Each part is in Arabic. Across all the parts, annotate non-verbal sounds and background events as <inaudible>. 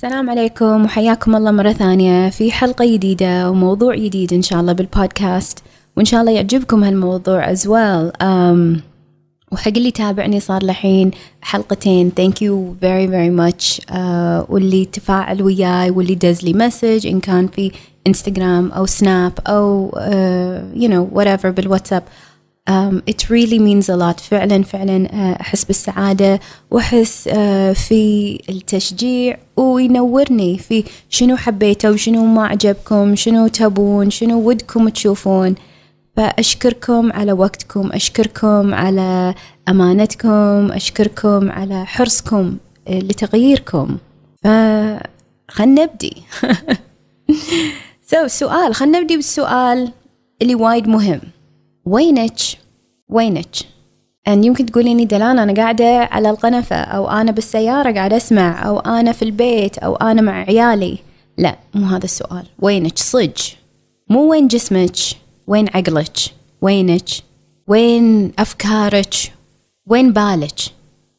السلام عليكم وحياكم الله مرة ثانية في حلقة جديدة وموضوع جديد إن شاء الله بالبودكاست وإن شاء الله يعجبكم هالموضوع as well. um, وحق اللي تابعني صار لحين حلقتين. Thank you very very much. uh, واللي تفاعل وياي واللي دز لي message إن كان في انستغرام أو سناب أو uh, you know whatever بالواتساب. Um, it really means a lot. فعلا فعلا uh, أحس بالسعادة. وأحس uh, في التشجيع وينورني في شنو حبيته وشنو ما عجبكم شنو تبون شنو ودكم تشوفون. فأشكركم على وقتكم أشكركم على أمانتكم أشكركم على حرصكم لتغييركم. فخلنا نبدي. سو <laughs> so, سؤال خلنا نبدي بالسؤال اللي وايد مهم. وينك؟ وينك؟ أن يمكن تقوليني دلال أنا قاعدة على القنفة أو أنا بالسيارة قاعدة أسمع أو أنا في البيت أو أنا مع عيالي. لا مو هذا السؤال. وينك؟ صج مو وين جسمك وين عقلك وينك؟ وين أفكارك؟ وين بالك؟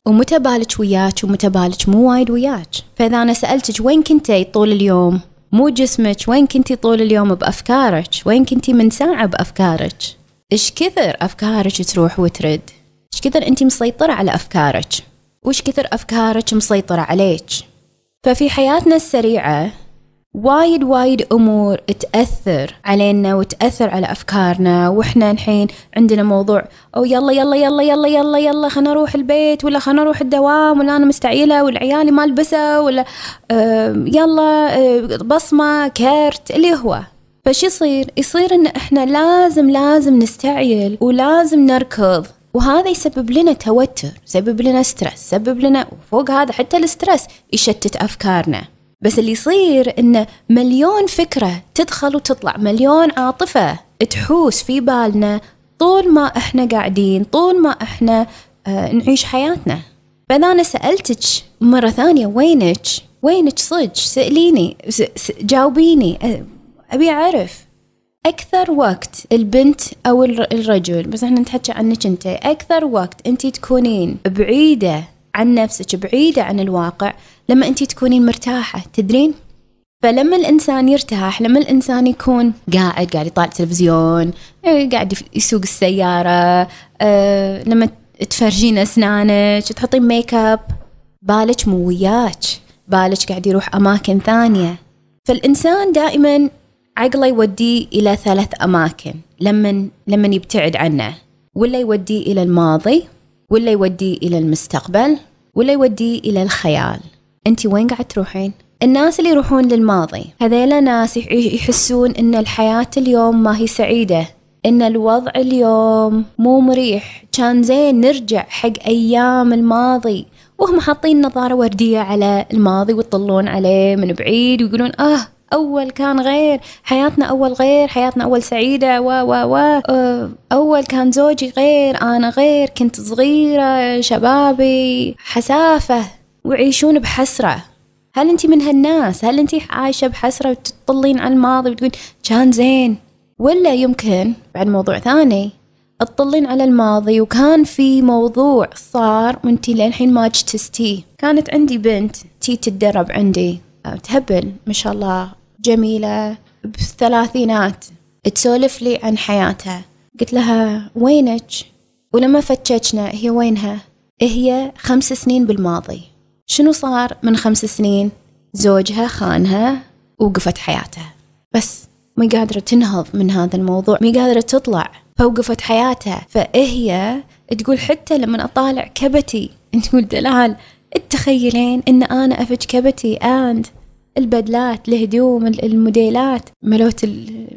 ومتى بالك وياك ومتى بالك مو وايد وياك؟ فإذا أنا سألتك وين كنتي طول اليوم؟ مو جسمك وين كنتي طول اليوم بأفكارك؟ وين كنتي من ساعة بأفكارك؟ إيش كثر أفكارك تروح وترد؟ إيش كثر أنت مسيطرة على أفكارك؟ وإيش كثر أفكارك مسيطرة عليك؟ ففي حياتنا السريعة وايد وايد أمور تأثر علينا وتأثر على أفكارنا وإحنا الحين عندنا موضوع أو يلا يلا يلا يلا يلا يلا خلنا نروح البيت ولا خلنا نروح الدوام ولا أنا مستعجله والعيالي ما لبسوا ولا آه يلا آه بصمة كرت اللي هو. فش يصير؟ يصير إن إحنا لازم لازم نستعجل ولازم نركض. وهذا يسبب لنا توتر يسبب لنا stress يسبب لنا وفوق هذا حتى ال stress يشتت أفكارنا. بس اللي يصير إنه مليون فكرة تدخل وتطلع مليون عاطفة تحوس في بالنا طول ما إحنا قاعدين طول ما إحنا آه نعيش حياتنا. فإذا أنا سألتك مرة ثانية وينك؟ وينك صدق؟ سأليني جاوبيني. أبي أعرف أكثر وقت البنت أو الرجل بس إحنا نتحكي عنك أنت. أكثر وقت أنت تكونين بعيدة عن نفسك بعيدة عن الواقع لما أنت تكونين مرتاحة تدرين؟ فلما الإنسان يرتاح لما الإنسان يكون قاعد قاعد يطالع تلفزيون قاعد يسوق السيارة أه لما تفرشين أسنانك تحطين ميك اب بالك مو وياك بالك قاعد يروح أماكن ثانية. فالإنسان دائما عقله يوديه إلى ثلاث أماكن لما لما يبتعد عنه. ولا يوديه إلى الماضي ولا يوديه إلى المستقبل ولا يوديه إلى الخيال. أنت وين قاعد تروحين؟ الناس اللي يروحون للماضي. هذيلا ناس يحسون إن الحياة اليوم ما هي سعيدة إن الوضع اليوم مو مريح. كان زين نرجع حق أيام الماضي وهم حاطين نظارة وردية على الماضي ويطلون عليه من بعيد ويقولون آه أول كان غير حياتنا أول غير حياتنا أول سعيدة و و و. أول كان زوجي غير أنا غير كنت صغيرة شبابي حسافة ويعيشون بحسرة. هل انت من هالناس؟ هل انت عايشة بحسرة وتطلين على الماضي وتقول كان زين ولا يمكن بعد موضوع ثاني تطلين على الماضي وكان في موضوع صار وانتي للحين ما اجتزتيه. كانت عندي بنت تي تتدرب عندي. تهبل ما شاء الله. جميلة بالثلاثينات. تسولف لي عن حياتها. قلت لها وينك؟ ولما فتشنا هي وينها؟ هي خمس سنين بالماضي. شنو صار من خمس سنين؟ زوجها خانها وقفت حياتها. بس ما قادرة تنهض من هذا الموضوع ما قادرة تطلع فوقفت حياتها. فهي تقول حتى لما أطالع كبتي <laughs> تقول دلال تخيلين إن أنا أفج كبتي اند البدلات الهدوم الموديلات. ملوت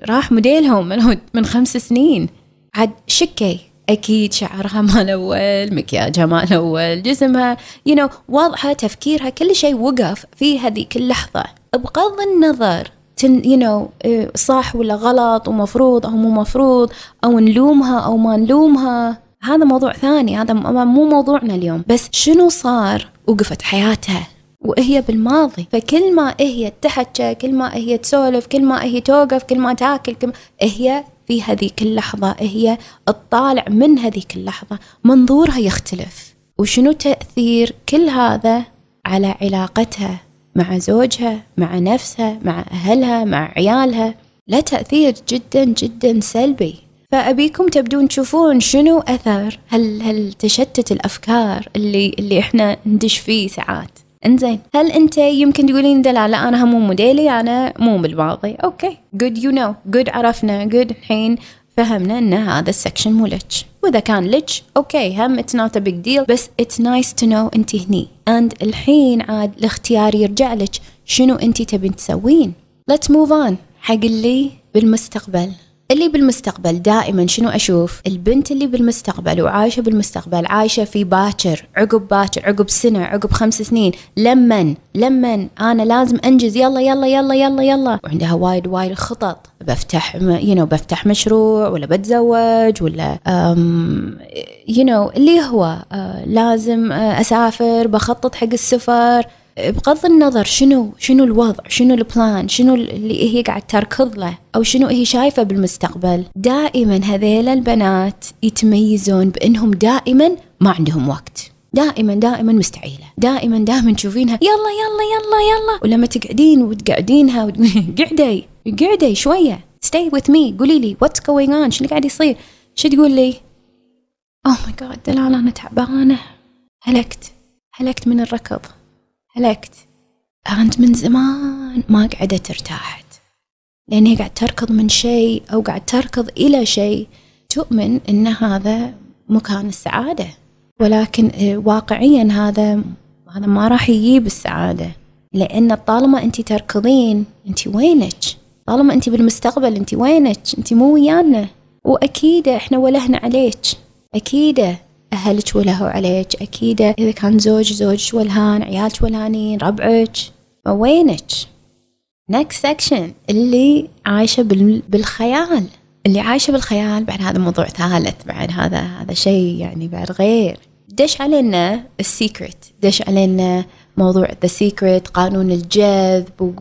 راح موديلهم ملوت من خمس سنين. عاد شكي. أكيد شعرها <laughs> ما الأول مكياجها ما الأول جسمها you know, وضعها تفكيرها كل شيء وقف في هذيك اللحظة بغض النظر تن you know, صح ولا غلط ومفروض أو مو مفروض أو نلومها أو ما نلومها. هذا موضوع ثاني هذا مو موضوعنا اليوم. بس شنو صار وقفت حياتها؟ وهي بالماضي. فكل ما هي تحكى كل ما هي تسولف كل ما هي توقف كل ما تاكل كل ما هي في هذيك اللحظة هي تطالع من هذيك اللحظة. منظورها يختلف. وشنو تأثير كل هذا على علاقتها مع زوجها مع نفسها مع أهلها مع عيالها؟ له تأثير جدا جدا سلبي. فأبيكم تبدون تشوفون شنو أثر هل هل تشتت الأفكار اللي اللي إحنا ندش فيه ساعات. إنزين. هل أنت يمكن تقولين لا لا أنا مو موديلي أنا مو بالماضي okay. Good you know good عرفنا. Good الحين فهمنا إن هذا ال section مو لك. وإذا كان لك okay هم it's not big deal بس it's nice to know أنت هني. And الحين عاد الاختيار يرجع لك. شنو أنت تبين تسوين؟ Let's move on حق اللي بالمستقبل. اللي بالمستقبل دائما شنو أشوف؟ البنت اللي بالمستقبل وعايشة بالمستقبل عايشة في باكر عقب باكر عقب سنة عقب خمس سنين. لمن؟ لمن؟ أنا لازم أنجز. يلا يلا يلا يلا يلا. وعندها وايد وايد خطط. بفتح you know بفتح مشروع ولا بتزوج ولا you know اللي هو uh, لازم uh, أسافر بخطط حق السفر. بغض النظر شنو شنو الوضع شنو ال plan شنو اللي هي قاعد تركض له أو شنو هي شايفة بالمستقبل. دائما هذيل البنات يتميزون بأنهم دائما ما عندهم وقت. دائما دائما مستعيلة. دائما دائما تشوفينها يلا يلا يلا يلا. ولما تقعدين وتقعدينها <laughs> قعدي قعدي شوية. Stay with me. قولي لي what's going on شنو قاعد يصير؟ شو تقول لي؟ Oh my god دلال أنا تعبانة. هلكت. هلكت من الركض. هلكت. أنت من زمان ما قعدت ارتاحت. لأن هي قاعد تركض من شيء أو قاعد تركض إلى شيء تؤمن أن هذا مكان السعادة. ولكن آه، واقعيا هذا هذا ما راح يجيب السعادة. لأن طالما أنت تركضين أنت وينك؟ طالما أنت بالمستقبل أنت وينك؟ أنت مو ويانا. وأكيد إحنا ولهنا عليك. أكيد. أهلك ولهوا عليك. أكيد إذا كان زوج زوجك ولهان عيالك ولهانين ربعك وينك؟ Next section اللي عايشة بالخيال. اللي عايشة بالخيال بعد هذا موضوع ثالث بعد هذا هذا شيء يعني بعد غير. دش علينا السيكرت دش علينا موضوع ذا سيكرت قانون الجذب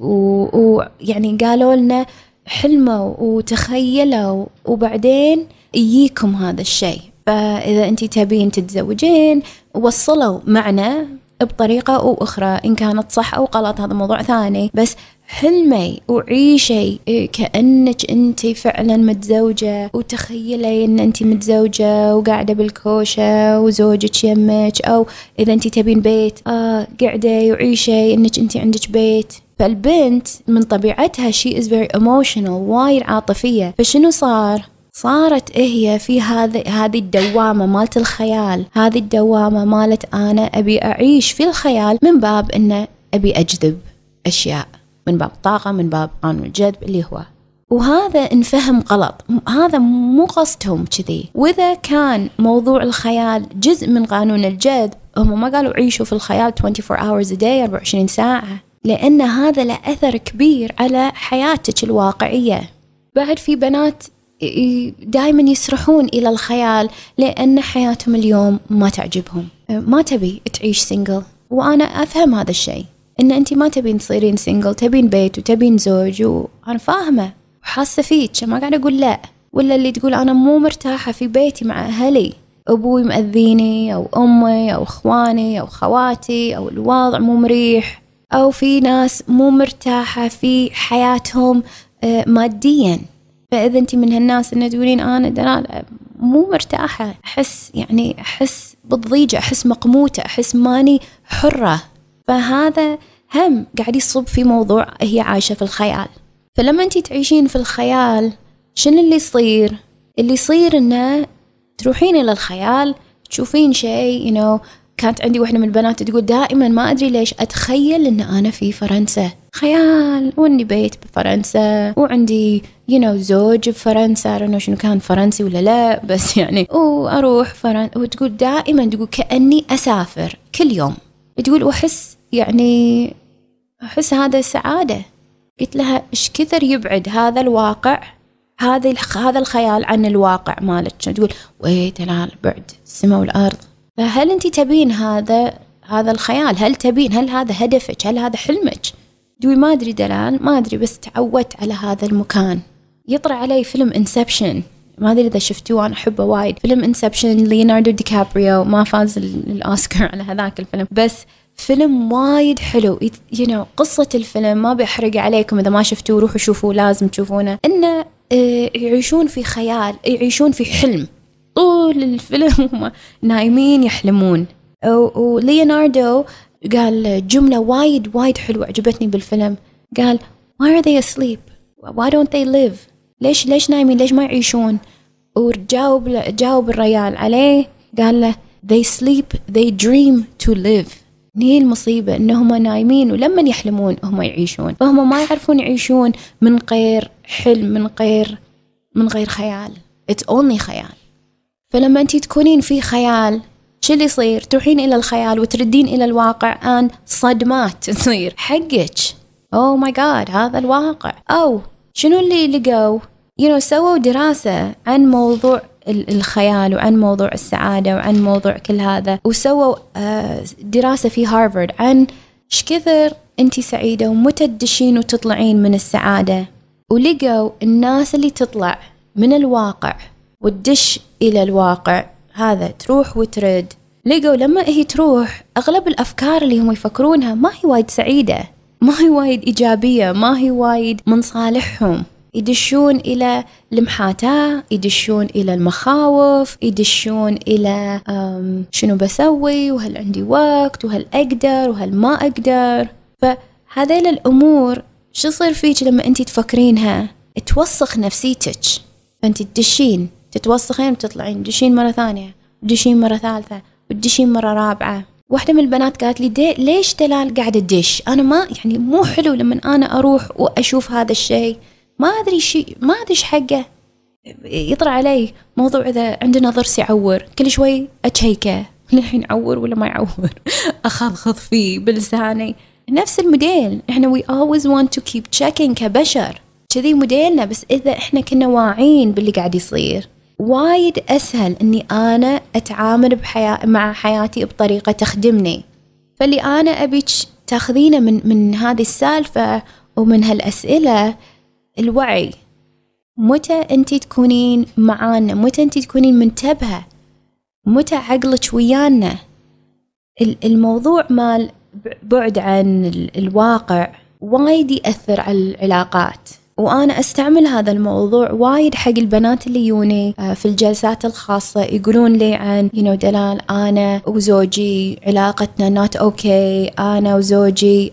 ويعني قالوا لنا حلموا وتخيلوا وبعدين يجيكم هذا الشيء. فإذا أنت تبين تتزوجين وصلوا معنا بطريقة أو أخرى إن كانت صح أو غلط هذا موضوع ثاني. بس حلمي وعيشي كأنك أنت فعلا متزوجة وتخيلي أن أنت متزوجة وقاعدة بالكوشة وزوجك يمك أو إذا أنت تبين بيت آه قاعدة وعيشي أنك أنت عندك بيت. فالبنت من طبيعتها she is very emotional وايد عاطفية. فشنو صار؟ صارت هي في هذه هذه الدوامة مالت الخيال. هذه الدوامة مالت أنا أبي أعيش في الخيال من باب أن أبي أجذب أشياء. من باب الطاقة من باب قانون الجذب اللي هو. وهذا انفهم غلط. هذا مو قصدهم كذي. وإذا كان موضوع الخيال جزء من قانون الجذب هم ما قالوا عيشوا في الخيال 24 hours a day 24 ساعة. لأن هذا له أثر كبير على حياتك الواقعية. بعد في بنات دائما يسرحون إلى الخيال لأن حياتهم اليوم ما تعجبهم. ما تبي تعيش single وأنا أفهم هذا الشيء. إن أنت ما تبين تصيرين single تبين بيت وتبين زوج وأنا فاهمة. وحاسة فيك ما قاعدة أقول لا. ولا اللي تقول أنا مو مرتاحة في بيتي مع أهلي. أبوي مأذيني أو أمي أو إخواني أو خواتي أو الوضع مو مريح. أو في ناس مو مرتاحة في حياتهم آه، ماديا. فإذا أنت من هالناس اللي تقولين أنا دلال مو مرتاحة. أحس يعني أحس بالضيجة أحس مقموتة أحس ماني حرة. فهذا هم قاعد يصب في موضوع هي عايشة في الخيال. فلما أنت تعيشين في الخيال شنو اللي يصير؟ اللي يصير إنه تروحين إلى الخيال تشوفين شيء you know كانت عندي واحدة من البنات تقول دائما ما أدري ليش أتخيل إن أنا في فرنسا. خيال وإني بيت بفرنسا وعندي يو you know زوج بفرنسا أنا شنو كان فرنسي ولا لا بس يعني وأروح فرنسا وتقول دائما تقول كأني أسافر كل يوم. تقول وأحس يعني أحس هذا سعادة. قلت لها إيش كثر يبعد هذا الواقع هذا هذا الخيال عن الواقع مالك؟ تقول؟ وي دلال بعد السماء والأرض. فهل أنت تبين هذا هذا الخيال؟ هل تبين؟ هل هذا هدفك؟ هل هذا حلمك؟ دوي ما أدري دلال ما أدري بس تعودت على هذا المكان. يطرى علي فيلم Inception ما أدري إذا شفتوه أنا أحبه وايد. فيلم Inception ليوناردو دي كابريو ما فاز الأوسكار <laughs> على هذاك الفيلم. بس فيلم وايد حلو. You know قصة الفيلم ما بحرق عليكم. إذا ما شفتوه روحوا شوفوه لازم تشوفونه. إنه آه، يعيشون في خيال يعيشون في حلم. طول الفيلم هم نايمين يحلمون. وليوناردو قال جملة وايد وايد حلوة عجبتني بالفيلم. قال why are they asleep? Why don't they live? ليش ليش نايمين؟ ليش ما يعيشون؟ وجاوب جاوب الريال عليه قال له they sleep they dream to live. هي المصيبة إنهم نايمين ولما يحلمون هم يعيشون. فهم ما يعرفون يعيشون من غير حلم من غير من غير خيال. It's only خيال. فلما أنت تكونين في خيال شو اللي يصير؟ تروحين إلى الخيال وتردين إلى الواقع. آن صدمات تصير. حقك. أوه ماي جاد هذا الواقع. أو شنو اللي لقوا؟ You know سووا دراسة عن موضوع الخيال وعن موضوع السعادة وعن موضوع كل هذا. وسووا آه، دراسة في هارفارد عن إيش كثر انت سعيدة ومتى تدشين وتطلعين من السعادة. ولقوا الناس اللي تطلع من الواقع وتدش إلى الواقع. هذا تروح وترد. لقوا لما هي تروح أغلب الأفكار اللي هم يفكرونها ما هي وايد سعيدة ما هي وايد إيجابية ما هي وايد من صالحهم. يدشون إلى المحاتاة يدشون إلى المخاوف يدشون إلى شنو بسوي وهل عندي وقت وهل أقدر وهل ما أقدر. فهذيل الأمور شو يصير فيك لما أنت تفكرينها؟ توسخ نفسيتك. فأنت تدشين. تتوسخين وتطلعين تدشين مرة ثانية تدشين مرة ثالثة وتدشين مرة رابعة. واحدة من البنات قالت لي دي ليش دلال قاعدة تدش؟ أنا ما يعني مو حلو لما أنا أروح وأشوف هذا الشيء. ما أدري شيء ما أدري إيش حقه. يطلع علي موضوع إذا عندنا ضرس يعور كل شوي أتشيكه. <laughs> الحين يعور ولا ما يعور؟ <laughs> أخضخض فيه بلساني. نفس الموديل. إحنا we always want to keep checking كبشر. كذي موديلنا بس إذا إحنا كنا واعين باللي قاعد يصير. وايد أسهل إني أنا أتعامل بحياة مع حياتي بطريقة تخدمني. فاللي أنا أبيك تاخذينه من من هذه السالفة ومن هالأسئلة الوعي. متى أنت تكونين معانا؟ متى أنت تكونين منتبهة؟ متى عقلك ويانا؟ الموضوع مال بعد عن الواقع وايد يأثر على العلاقات. وأنا أستعمل هذا الموضوع وايد حق البنات اللي يوني آه، في الجلسات الخاصة يقولون لي عن you know دلال أنا وزوجي علاقتنا not okay okay. أنا وزوجي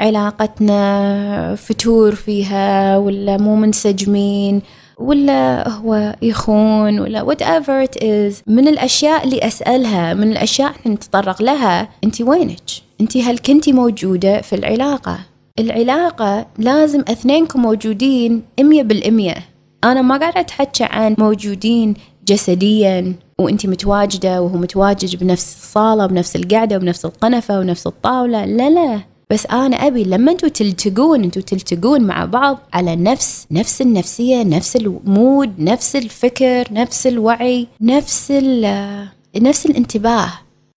علاقتنا فتور فيها ولا مو منسجمين ولا هو يخون ولا whatever it is من الأشياء اللي أسألها من الأشياء اللي نتطرق لها أنت وينك أنت هل كنتي موجودة في العلاقة العلاقة لازم اثنينكم موجودين مية بالمية. أنا ما قاعدة أتحكى عن موجودين جسديا وأنت متواجدة وهو متواجد بنفس الصالة بنفس القعدة وبنفس القنفة ونفس الطاولة. لا لا. بس أنا أبي لما أنتوا تلتقون أنتوا تلتقون مع بعض على نفس نفس النفسية نفس ال mood نفس الفكر نفس الوعي نفس نفس الانتباه.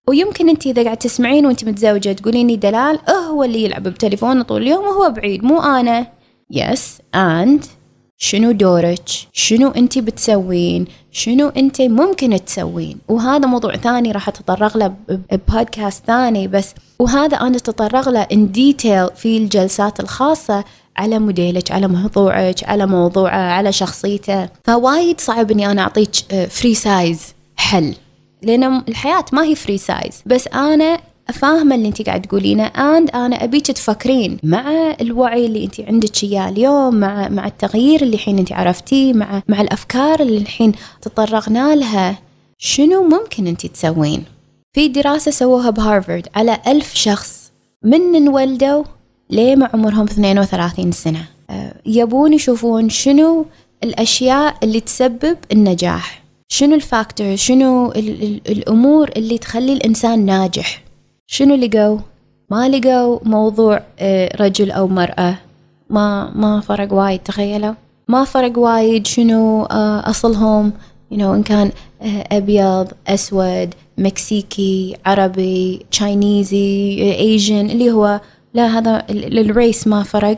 ويمكن انت إذا قاعد تسمعين وانت متزوجة تقوليني دلال هو اللي يلعب بتليفونه طول اليوم وهو بعيد مو أنا. yes and شنو دورك؟ شنو انت بتسوين؟ شنو انت ممكن تسوين؟ وهذا موضوع ثاني راح أتطرق له ببودكاست ثاني بس وهذا أنا أتطرق له in detail في الجلسات الخاصة على موديلك على موضوعك على موضوعه على شخصيته. فوايد صعب إني أنا أعطيك free size حل. لأن الحياة ما هي free size بس أنا فاهمة اللي انت قاعد تقولينه. and أنا أبيك تفكرين مع الوعي اللي انت عندك اياه اليوم مع مع التغيير اللي الحين انت عرفتيه مع مع الأفكار اللي الحين تطرقنا لها. شنو ممكن انت تسوين؟ في دراسة سووها بهارفرد على ألف شخص. من انولدوا ليه ما عمرهم 32 سنة. آه، يبون يشوفون شنو الأشياء اللي تسبب النجاح. شنو الفاكتور؟ شنو ال ال الأمور اللي تخلي الإنسان ناجح؟ شنو لقوا؟ ما لقوا موضوع آه، رجل أو مرأة. ما ما فرق وايد تخيلوا. ما فرق وايد شنو آه، أصلهم. You know إن كان آه، أبيض أسود مكسيكي عربي Chinese Asian اللي هو. لا هذا ال race ما فرق.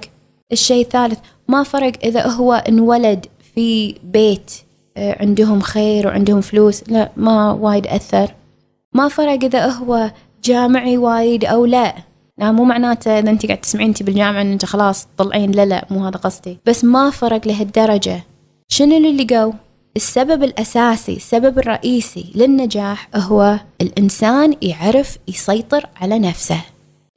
الشيء الثالث ما فرق إذا هو انولد في بيت. عندهم خير وعندهم فلوس. لا ما وايد أثر. ما فرق إذا هو جامعي وايد أو لا. لا مو معناته إذا أنت قاعد تسمعين أنت بالجامعة أن أنت خلاص تطلعين لا لا مو هذا قصدي. بس ما فرق لهالدرجة. شنو اللي لقوا؟ السبب الأساسي السبب الرئيسي للنجاح هو الإنسان يعرف يسيطر على نفسه.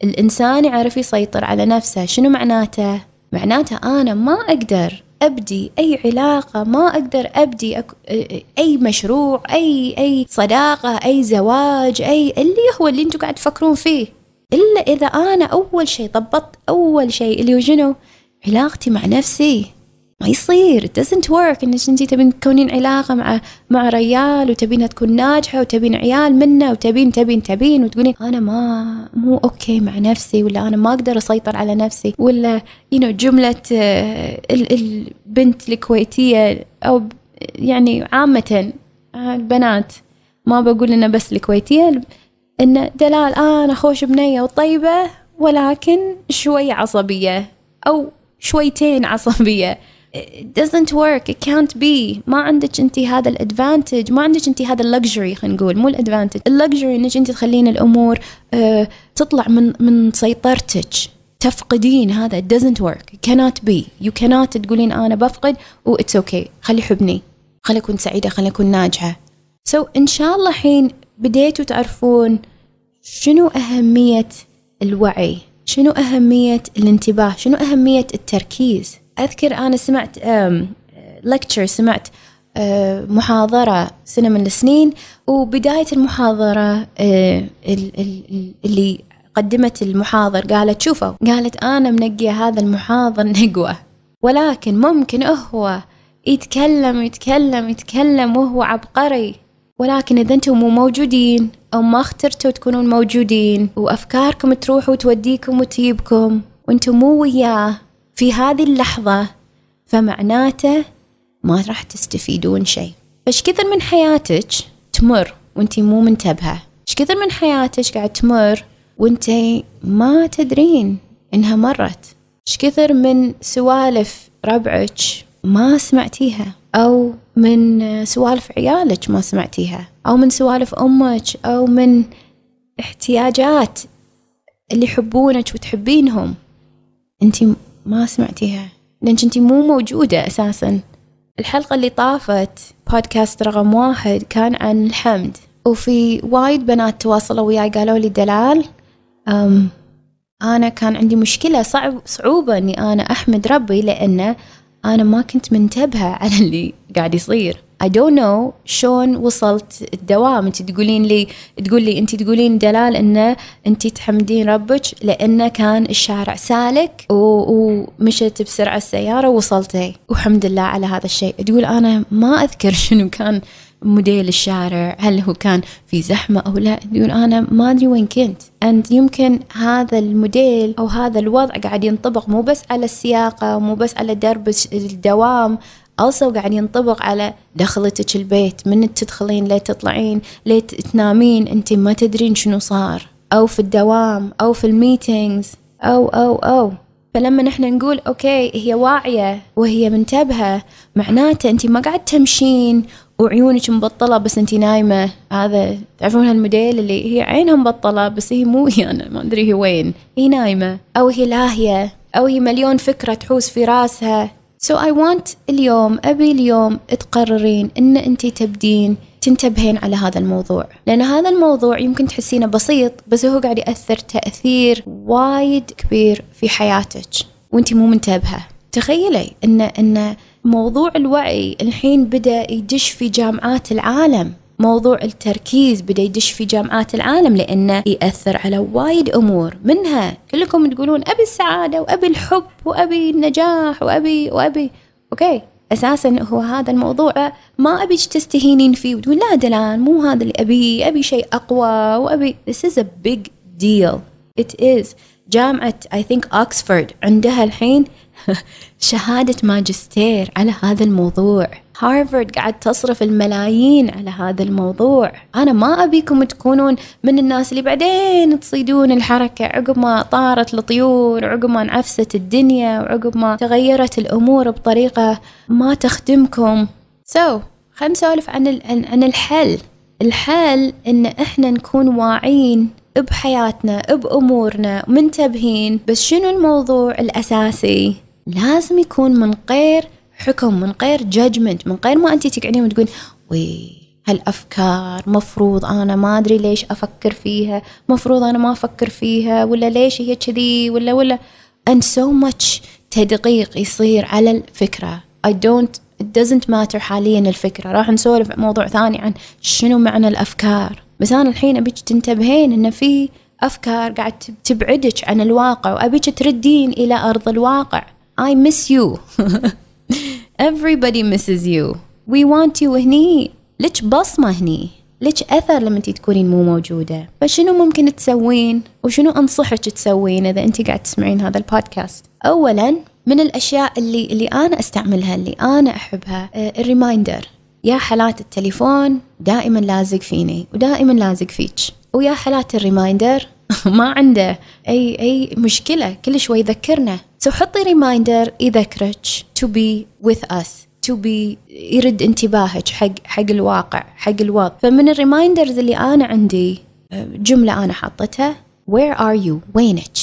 الإنسان يعرف يسيطر على نفسه. شنو معناته؟ معناته أنا ما أقدر أبدي أي علاقة ما أقدر أبدي أك... أي مشروع أي أي صداقة أي زواج أي اللي هو اللي أنتم قاعد تفكرون فيه إلا إذا أنا أول شيء ضبطت أول شيء اللي هو شنو؟ علاقتي مع نفسي ما يصير. It doesn't work. انك إنت تبين تكونين علاقة مع مع ريال وتبينها تكون ناجحة وتبين عيال منه وتبين تبين تبين وتقولين أنا ما مو أوكي مع نفسي ولا أنا ما أقدر أسيطر على نفسي ولا you know جملة آه، البنت الكويتية أو يعني عامة آه، البنات ما بقول إنه بس الكويتية ان دلال آه أنا خوش بنية وطيبة ولكن شوية عصبية أو شويتين عصبية. It doesn't work. It can't be. ما عندك أنت هذا الادفانتج ما عندك أنت هذا اللكجري خلينا نقول. مو الادفانتج اللكجري إنك أنت تخلين الأمور uh, تطلع من من سيطرتك. تفقدين. هذا it doesn't work. It cannot be. You cannot تقولين أنا بفقد و it's okay. خلي يحبني خلي أكون سعيدة. خلي أكون ناجحة. So إن شاء الله حين بديتوا تعرفون شنو أهمية الوعي؟ شنو أهمية الانتباه؟ شنو أهمية التركيز؟ أذكر أنا سمعت لكتشر سمعت محاضرة سنة من السنين وبداية المحاضرة اللي قدمت المحاضر قالت شوفوا قالت أنا منقية هذا المحاضر <laughs> نقوة ولكن ممكن هو يتكلم يتكلم يتكلم وهو عبقري ولكن إذا أنتم مو موجودين أو ما اخترتوا تكونون موجودين وأفكاركم تروح وتوديكم وتجيبكم وأنتم مو وياه. في هذه اللحظة فمعناته ما راح تستفيدون شيء. فش كثر من حياتك تمر وانتي مو منتبهة؟ إيش كثر من حياتك قاعد تمر وانتي ما تدرين إنها مرت؟ إيش كثر من سوالف ربعك ما سمعتيها؟ أو من سوالف عيالك ما سمعتيها؟ أو من سوالف أمك؟ أو من احتياجات اللي يحبونك وتحبينهم؟ انتي ما سمعتيها. لأنك أنت مو موجودة أساسا. الحلقة اللي طافت بودكاست رقم واحد كان عن الحمد. وفي وايد بنات تواصلوا وياي قالوا لي دلال أم أنا كان عندي مشكلة صعب صعوبة إني أنا أحمد ربي لأنه أنا ما كنت منتبهة على اللي قاعد يصير. I don't know شلون وصلت الدوام. انت تقولين لي تقول لي انت تقولين دلال انه انت تحمدين ربك لأنه كان الشارع سالك ومشت بسرعة السيارة ووصلتي والحمد لله على هذا الشيء. تقول أنا ما أذكر شنو كان موديل الشارع هل هو كان في زحمة أو لا. يقول أنا ما أدري وين كنت. أنت يمكن هذا الموديل أو هذا الوضع قاعد ينطبق مو بس على السياقة مو بس على درب الدوام. also قاعد ينطبق على دخلتك البيت من تدخلين ليه تطلعين ليه تنامين أنت ما تدرين شنو صار. أو في الدوام أو في ال meetings أو أو أو. فلما نحن نقول okay هي واعية وهي منتبهة معناته أنت ما قاعد تمشين وعيونك مبطلة بس أنت نايمة. هذا تعرفون هالموديل اللي هي عينها مبطلة بس هي مو يعني ما أدري هي وين. هي نايمة. أو هي لاهية. أو هي مليون فكرة تحوس في راسها. So I want اليوم أبي اليوم تقررين إن أنت تبدين تنتبهين على هذا الموضوع. لأن هذا الموضوع يمكن تحسينه بسيط بس هو قاعد يأثر تأثير وايد كبير في حياتك وانت مو منتبهة. تخيلي إن إن موضوع الوعي الحين بدأ يدش في جامعات العالم. موضوع التركيز بدأ يدش في جامعات العالم لأنه يأثر على وايد أمور منها كلكم تقولون أبي السعادة وأبي الحب وأبي النجاح وأبي وأبي. okay أساسا هو هذا الموضوع ما ابيك تستهينين فيه وتقول لا دلال مو هذا اللي ابيه أبي شيء أقوى وأبي. This is a big deal. It is. جامعة I think Oxford عندها الحين <laughs> شهادة ماجستير على هذا الموضوع. هارفارد قاعد تصرف الملايين على هذا الموضوع. أنا ما أبيكم تكونون من الناس اللي بعدين تصيدون الحركة عقب ما طارت الطيور عقب ما انعفست الدنيا وعقب ما تغيرت الأمور بطريقة ما تخدمكم. سو so, خلينا نسولف عن عن الحل. الحل إن إحنا نكون واعين بحياتنا بأمورنا منتبهين. بس شنو الموضوع الأساسي؟ لازم يكون من غير حكم من غير جادجمنت من غير ما أنت تقعدين وتقول وي هالأفكار مفروض أنا ما أدري ليش أفكر فيها مفروض أنا ما أفكر فيها ولا ليش هي كذي ولا ولا. And so much تدقيق يصير على الفكرة. I don't it doesn't matter حاليا الفكرة. راح نسولف موضوع ثاني عن شنو معنى الأفكار. بس أنا الحين أبيك تنتبهين إن في أفكار قاعد تبعدك عن الواقع وأبيك تردين إلى أرض الواقع. I miss you. <laughs> Everybody misses you. We want you هني. لك بصمة هني؟ لك أثر لما انت تكونين مو موجودة؟ فشنو ممكن تسوين؟ وشنو أنصحك تسوين إذا انت قاعد تسمعين هذا البودكاست؟ أولا من الأشياء اللي اللي أنا أستعملها اللي أنا أحبها آه، ال reminder. يا حالات التليفون دائما لازق فيني ودائما لازق فيك. ويا حالات ال reminder <laughs> ما عنده أي أي مشكلة كل شوي يذكرنا. so حطي reminder يذكرك to be with us to be يرد انتباهك حق حق الواقع حق الوضع. فمن ال reminders اللي أنا عندي آه، جملة أنا حطتها where are you وينك؟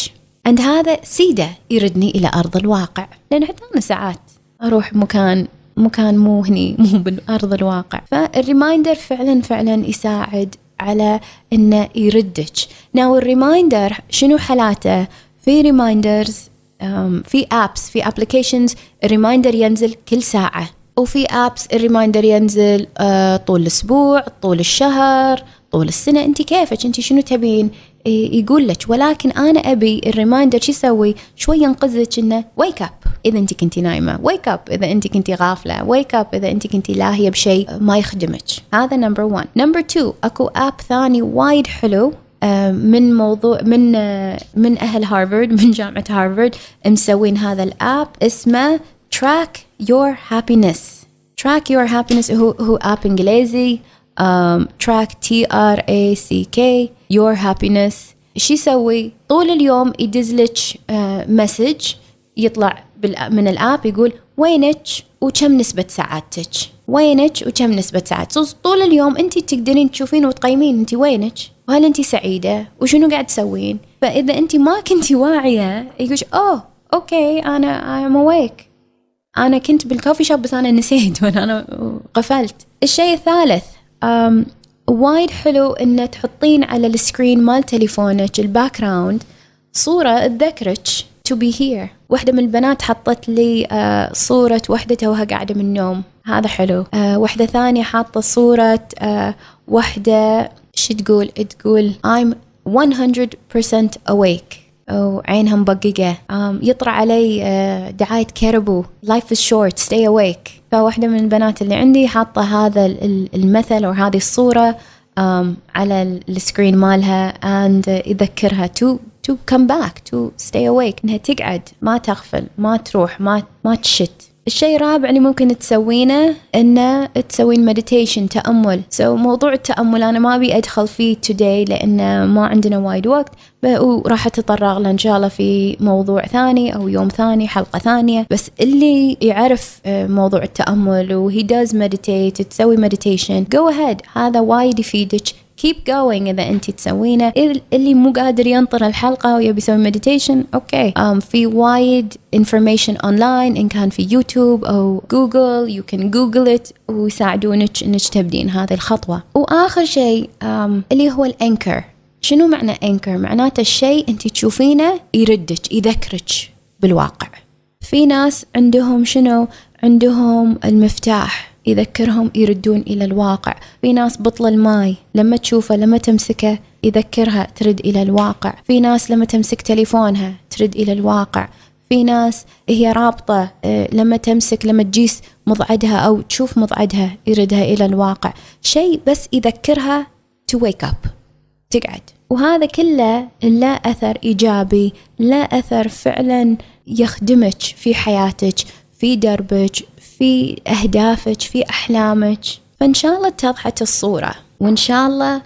عند هذا سيدة يردني إلى أرض الواقع. لأن حتى أنا ساعات أروح مكان مكان مو هني مو بالارض الواقع. فال reminder فعلا فعلا يساعد على إنه يردك. now ال reminder شنو حالاته؟ في reminders في apps في applications ال reminder ينزل كل ساعة. وفي apps ال reminder ينزل uh, طول الأسبوع طول الشهر طول السنة. أنت كيفك؟ أنت شنو تبين؟ يقول لك ولكن أنا أبي ال reminder شو يسوي؟ شوي ينقذك انه wake up إذا أنت كنتي نايمة wake up إذا أنت كنتي غافلة wake up إذا أنت كنتي لاهيه بشيء ما يخدمك. هذا number 1 number 2 أكو app ثاني وايد حلو آه، من موضوع من آه، من أهل هارفارد <laughs> من جامعة هارفارد مسوين هذا ال app اسمه track your happiness track your happiness هو هو app إنجليزي. track T R A C K your happiness شو يسوي؟ طول اليوم يدز لك message يطلع من ال app يقول وينك وكم نسبة سعادتك؟ وينك وكم نسبة سعادتك؟ طول اليوم انت تقدرين تشوفين وتقيمين انت وينك. وهل انت سعيدة؟ وشنو قاعد تسوين؟ فإذا انت ما كنتي واعية يقول oh okay أنا am awake أنا كنت بال coffee shop بس أنا نسيت <laughs> وأنا أنا قفلت الشيء الثالث وايد حلو ان تحطين على ال screen مال تليفونك ال background صورة تذكرك to be here. واحدة من البنات حطت لي uh, صورة وحدة توها قاعدة من النوم. هذا حلو. uh, واحدة ثانية حاطة صورة uh, واحدة شو تقول؟ تقول I'm 100% awake. وعينها مبققة يطرى علي دعاية كيربو life is short. Stay awake. فواحدة من البنات اللي عندي حاطة هذا المثل أو هذه الصورة على ال screen مالها and يذكرها. to to come back. To stay awake. إنها تقعد. ما تغفل. ما تروح. ما ما تشت. الشيء الرابع اللي ممكن تسوينه إنه تسوين meditation تأمل. so so, موضوع التأمل أنا ما أبي أدخل فيه today لأن ما عندنا وايد وقت. وراح أتطرق له إن شاء الله في موضوع ثاني أو يوم ثاني حلقة ثانية. بس اللي يعرف آه، موضوع التأمل وهي does meditate تسوي meditation go ahead. هذا وايد يفيدك. Keep going إذا انت تسوينه. اللي مو قادر ينطر الحلقة ويبي يسوي meditation okay um, في وايد information online. إن كان في يوتيوب أو Google you can Google it ويساعدونك إنك تبدين هذه الخطوة. وآخر شيء um, اللي هو ال anchor. شنو معنى anchor؟ معناته الشيء انت تشوفينه يردك يذكرك بالواقع. في ناس عندهم شنو؟ عندهم المفتاح. يذكرهم يردون إلى الواقع. في ناس بطل الماي لما تشوفه لما تمسكه يذكرها ترد إلى الواقع. في ناس لما تمسك تليفونها ترد إلى الواقع. في ناس هي رابطة آه، لما تمسك لما تجيس مضعدها أو تشوف مضعدها يردها إلى الواقع. شيء بس يذكرها to wake up تقعد. وهذا كله لا أثر إيجابي لا أثر فعلا يخدمك في حياتك في دربك في أهدافك في أحلامك. فإن شاء الله اتضحت الصورة. وإن شاء الله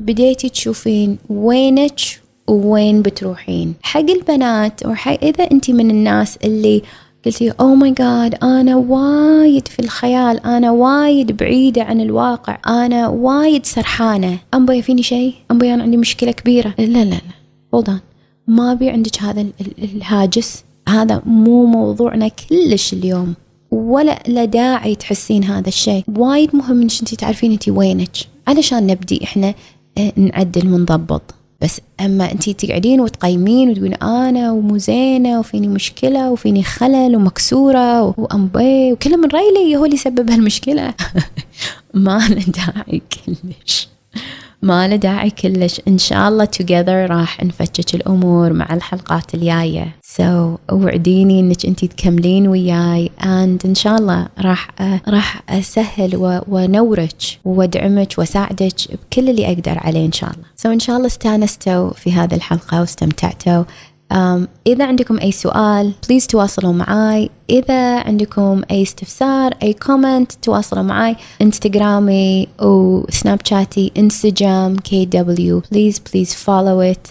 بديتي تشوفين وينك ووين بتروحين. حق البنات وحق إذا أنت من الناس اللي قلتي oh my God أنا وايد في الخيال أنا وايد بعيدة عن الواقع أنا وايد سرحانة. انبي فيني شيء انبي أنا عندي مشكلة كبيرة. لا لا لا hold ما بي عندك هذا الهاجس؟ هذا مو موضوعنا كلش اليوم. ولا لا داعي تحسين هذا الشيء. وايد مهم إنك انت تعرفين انت وينك. علشان نبدي إحنا آه، نعدل ونضبط بس أما انت تقعدين وتقيمين وتقولين أنا ومو زينة وفيني مشكلة وفيني خلل ومكسورة وامبي وكل من رايي هو اللي سبب هالمشكلة. <laughs> ما له داعي كلش. ما له داعي كلش. إن شاء الله together راح نفتش الأمور مع الحلقات الجاية so وعديني إنك أنت تكملين وياي. And إن شاء الله راح راح أسهل ونورك وأدعمك وأساعدك بكل اللي أقدر عليه إن شاء الله. So إن شاء الله استانستوا في هذه الحلقة واستمتعتوا. Um, إذا عندكم أي سؤال please تواصلوا معاي. إذا عندكم أي استفسار أي comment تواصلوا معاي. انستغرامي وسناب شاتي Instagram kw please please follow it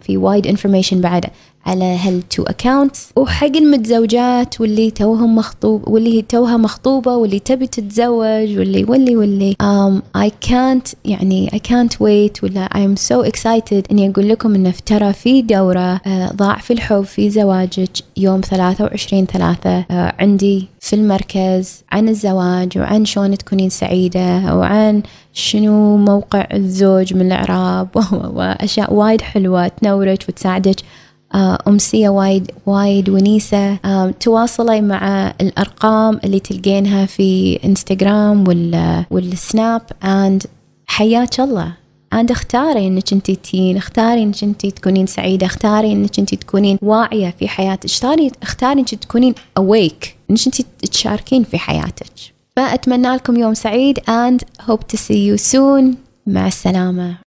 في وايد information بعد. على هال two accounts وحق المتزوجات واللي توهم مخطوب واللي توها مخطوبة واللي تبي تتزوج واللي واللي واللي. Um, I can't يعني I can't wait ولا I'm so excited إني أقول لكم إنه ترى في دورة uh, ضعف الحب في زواجك يوم 23 ثلاثة. uh, عندي في المركز عن الزواج وعن شلون تكونين سعيدة وعن شنو موقع الزوج من الإعراب. <laughs> وأشياء وايد حلوة تنورك وتساعدك. أمسية وايد وايد ونيسة. تواصلي مع الأرقام اللي تلقينها في إنستغرام وال والسناب. And حياك الله. And اختاري إنك انت تين. اختاري إنك انت تكونين سعيدة. اختاري إنك انت تكونين واعية في حياتك. اختاري اختاري إنك تكونين awake. إنك انت تشاركين في حياتك. فأتمنى لكم يوم سعيد. And hope to see you soon. مع السلامة.